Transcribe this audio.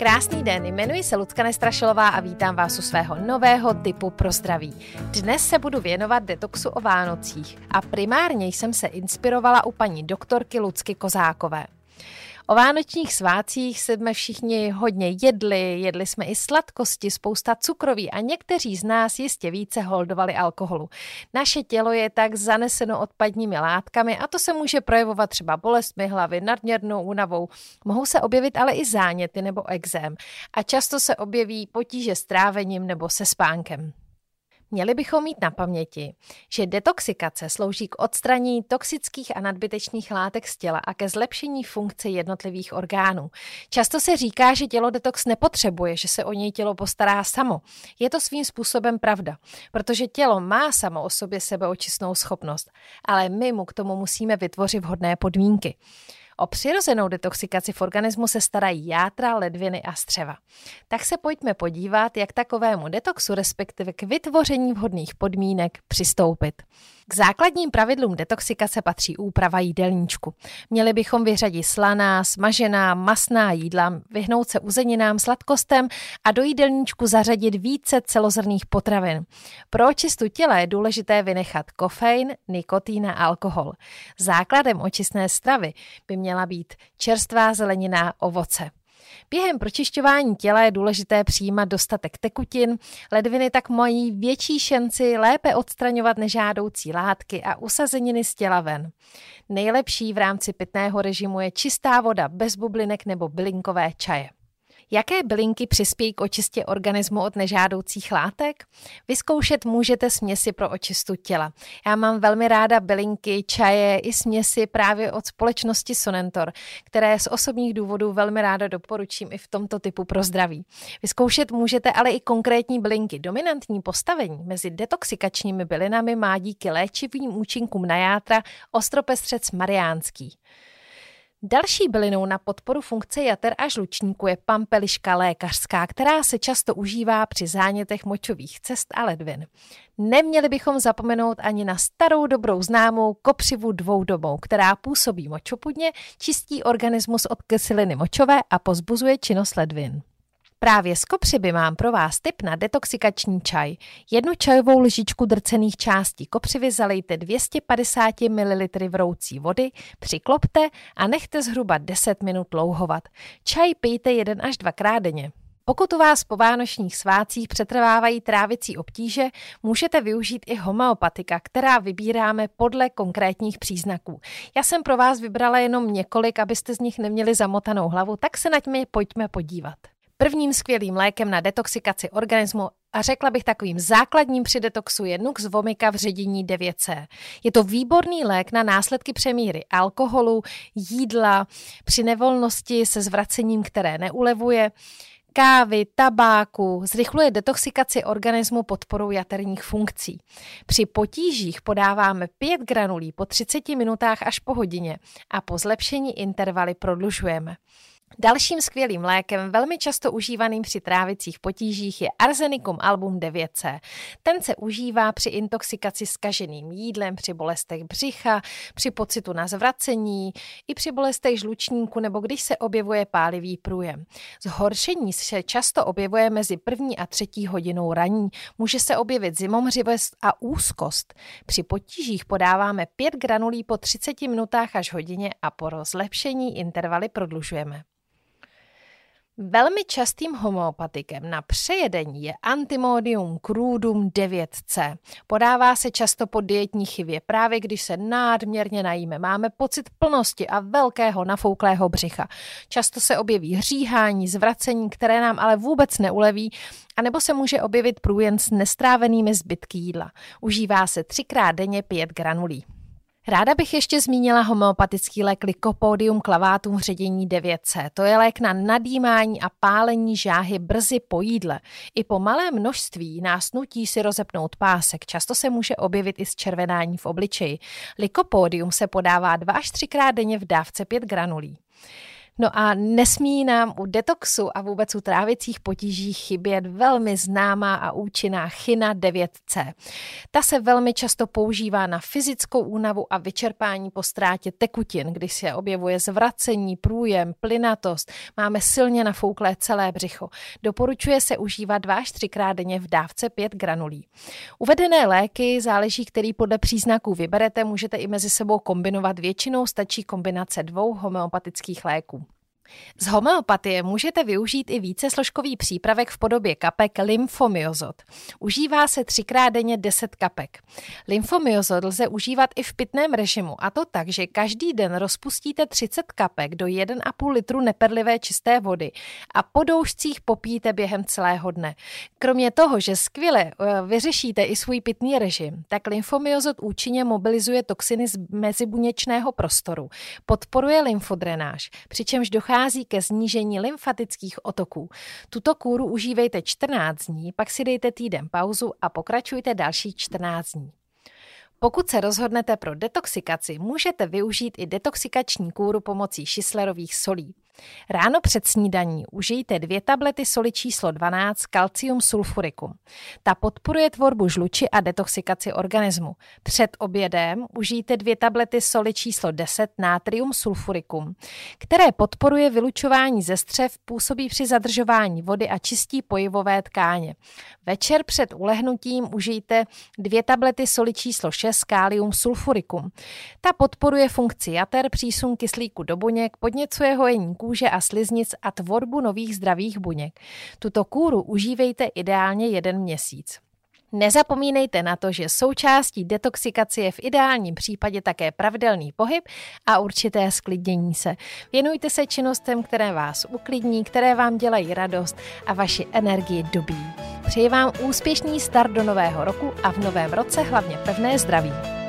Krásný den, jmenuji se Lucka Nestrašilová a vítám vás u svého nového typu pro zdraví. Dnes se budu věnovat detoxu o Vánocích a primárně jsem se inspirovala u paní doktorky Lucky Kozákové. O vánočních svácích jsme všichni hodně jedli, jedli jsme i sladkosti, spousta cukroví a někteří z nás jistě více holdovali alkoholu. Naše tělo je tak zaneseno odpadními látkami a to se může projevovat třeba bolestmi hlavy, nadměrnou únavou. Mohou se objevit ale i záněty nebo exém a často se objeví potíže s trávením nebo se spánkem. Měli bychom mít na paměti, že detoxikace slouží k odstranění toxických a nadbytečných látek z těla a ke zlepšení funkce jednotlivých orgánů. Často se říká, že tělo detox nepotřebuje, že se o něj tělo postará samo. Je to svým způsobem pravda, protože tělo má samo o sobě sebeočistnou schopnost, ale my mu k tomu musíme vytvořit vhodné podmínky. O přirozenou detoxikaci v organismu se starají játra, ledviny a střeva. Tak se pojďme podívat, jak takovému detoxu, respektive k vytvoření vhodných podmínek přistoupit. K základním pravidlům detoxikace patří úprava jídelníčku. Měli bychom vyřadit slaná, smažená, masná jídla, vyhnout se uzeninám, sladkostem a do jídelníčku zařadit více celozrných potravin. Pro očistu těla je důležité vynechat kofein, nikotin a alkohol. Základem očistné stravy by měla být čerstvá zelenina, ovoce. Během pročišťování těla je důležité přijímat dostatek tekutin, ledviny tak mají větší šanci lépe odstraňovat nežádoucí látky a usazeniny z těla ven. Nejlepší v rámci pitného režimu je čistá voda bez bublinek nebo bylinkové čaje. Jaké bylinky přispějí k očistě organismu od nežádoucích látek? Vyzkoušet můžete směsi pro očistu těla. Já mám velmi ráda bylinky, čaje i směsi právě od společnosti Sonentor, které z osobních důvodů velmi ráda doporučím i v tomto typu pro zdraví. Vyzkoušet můžete ale i konkrétní bylinky. Dominantní postavení mezi detoxikačními bylinami má díky léčivým účinkům na játra ostropestřec mariánský. Další bylinou na podporu funkce jater a žlučníku je pampeliška lékařská, která se často užívá při zánětech močových cest a ledvin. Neměli bychom zapomenout ani na starou dobrou známou kopřivu dvoudobou, která působí močopudně, čistí organismus od kyseliny močové a pozbuzuje činnost ledvin. Právě z kopřiby mám pro vás tip na detoxikační čaj. Jednu čajovou lžičku drcených částí kopřivy zalejte 250 ml vroucí vody, přiklopte a nechte zhruba 10 minut louhovat. Čaj pijte jeden až dvakrát denně. Pokud u vás po vánočních svácích přetrvávají trávicí obtíže, můžete využít i homeopatika, která vybíráme podle konkrétních příznaků. Já jsem pro vás vybrala jenom několik, abyste z nich neměli zamotanou hlavu, tak se na mě pojďme podívat prvním skvělým lékem na detoxikaci organismu a řekla bych takovým základním při detoxu je Nux Vomica v ředění 9C. Je to výborný lék na následky přemíry alkoholu, jídla, při nevolnosti se zvracením, které neulevuje, kávy, tabáku, zrychluje detoxikaci organismu podporou jaterních funkcí. Při potížích podáváme 5 granulí po 30 minutách až po hodině a po zlepšení intervaly prodlužujeme. Dalším skvělým lékem, velmi často užívaným při trávicích potížích, je Arzenicum album 9C. Ten se užívá při intoxikaci skaženým jídlem, při bolestech břicha, při pocitu na zvracení, i při bolestech žlučníku nebo když se objevuje pálivý průjem. Zhoršení se často objevuje mezi první a třetí hodinou raní. Může se objevit zimomřivost a úzkost. Při potížích podáváme 5 granulí po 30 minutách až hodině a po zlepšení intervaly prodlužujeme. Velmi častým homeopatikem na přejedení je Antimodium crudum 9C. Podává se často po dietní chybě, právě když se nádměrně najíme. Máme pocit plnosti a velkého nafouklého břicha. Často se objeví hříhání, zvracení, které nám ale vůbec neuleví, anebo se může objevit průjen s nestrávenými zbytky jídla. Užívá se třikrát denně 5 granulí. Ráda bych ještě zmínila homeopatický lék Lycopodium clavatum ředění 9C. To je lék na nadýmání a pálení žáhy brzy po jídle. I po malé množství nás nutí si rozepnout pásek. Často se může objevit i zčervenání v obličeji. Lycopodium se podává 2 až 3 krát denně v dávce 5 granulí. No a nesmí nám u detoxu a vůbec u trávicích potíží chybět velmi známá a účinná chyna 9C. Ta se velmi často používá na fyzickou únavu a vyčerpání po ztrátě tekutin, když se objevuje zvracení, průjem, plynatost, máme silně nafouklé celé břicho. Doporučuje se užívat 2 až 3 krát denně v dávce 5 granulí. Uvedené léky, záleží, který podle příznaků vyberete, můžete i mezi sebou kombinovat. Většinou stačí kombinace dvou homeopatických léků. Z homeopatie můžete využít i více složkový přípravek v podobě kapek lymfomyozot. Užívá se třikrát denně 10 kapek. Lymfomyozot lze užívat i v pitném režimu a to tak, že každý den rozpustíte 30 kapek do 1,5 litru neperlivé čisté vody a po doušcích popíte během celého dne. Kromě toho, že skvěle eh, vyřešíte i svůj pitný režim, tak lymfomyozot účinně mobilizuje toxiny z mezibuněčného prostoru, podporuje lymfodrenáž, přičemž dochází dochází ke snížení lymfatických otoků. Tuto kůru užívejte 14 dní, pak si dejte týden pauzu a pokračujte další 14 dní. Pokud se rozhodnete pro detoxikaci, můžete využít i detoxikační kůru pomocí šislerových solí. Ráno před snídaní užijte dvě tablety soli číslo 12 kalcium sulfuricum. Ta podporuje tvorbu žluči a detoxikaci organismu. Před obědem užijte dvě tablety soli číslo 10 natrium sulfuricum, které podporuje vylučování ze střev, působí při zadržování vody a čistí pojivové tkáně. Večer před ulehnutím užijte dvě tablety soli číslo 6 kalium sulfuricum. Ta podporuje funkci jater, přísun kyslíku do buněk, podněcuje hojení kůže a sliznic a tvorbu nových zdravých buněk. Tuto kůru užívejte ideálně jeden měsíc. Nezapomínejte na to, že součástí detoxikace je v ideálním případě také pravidelný pohyb a určité sklidnění se. Věnujte se činnostem, které vás uklidní, které vám dělají radost a vaši energii dobí. Přeji vám úspěšný start do nového roku a v novém roce hlavně pevné zdraví.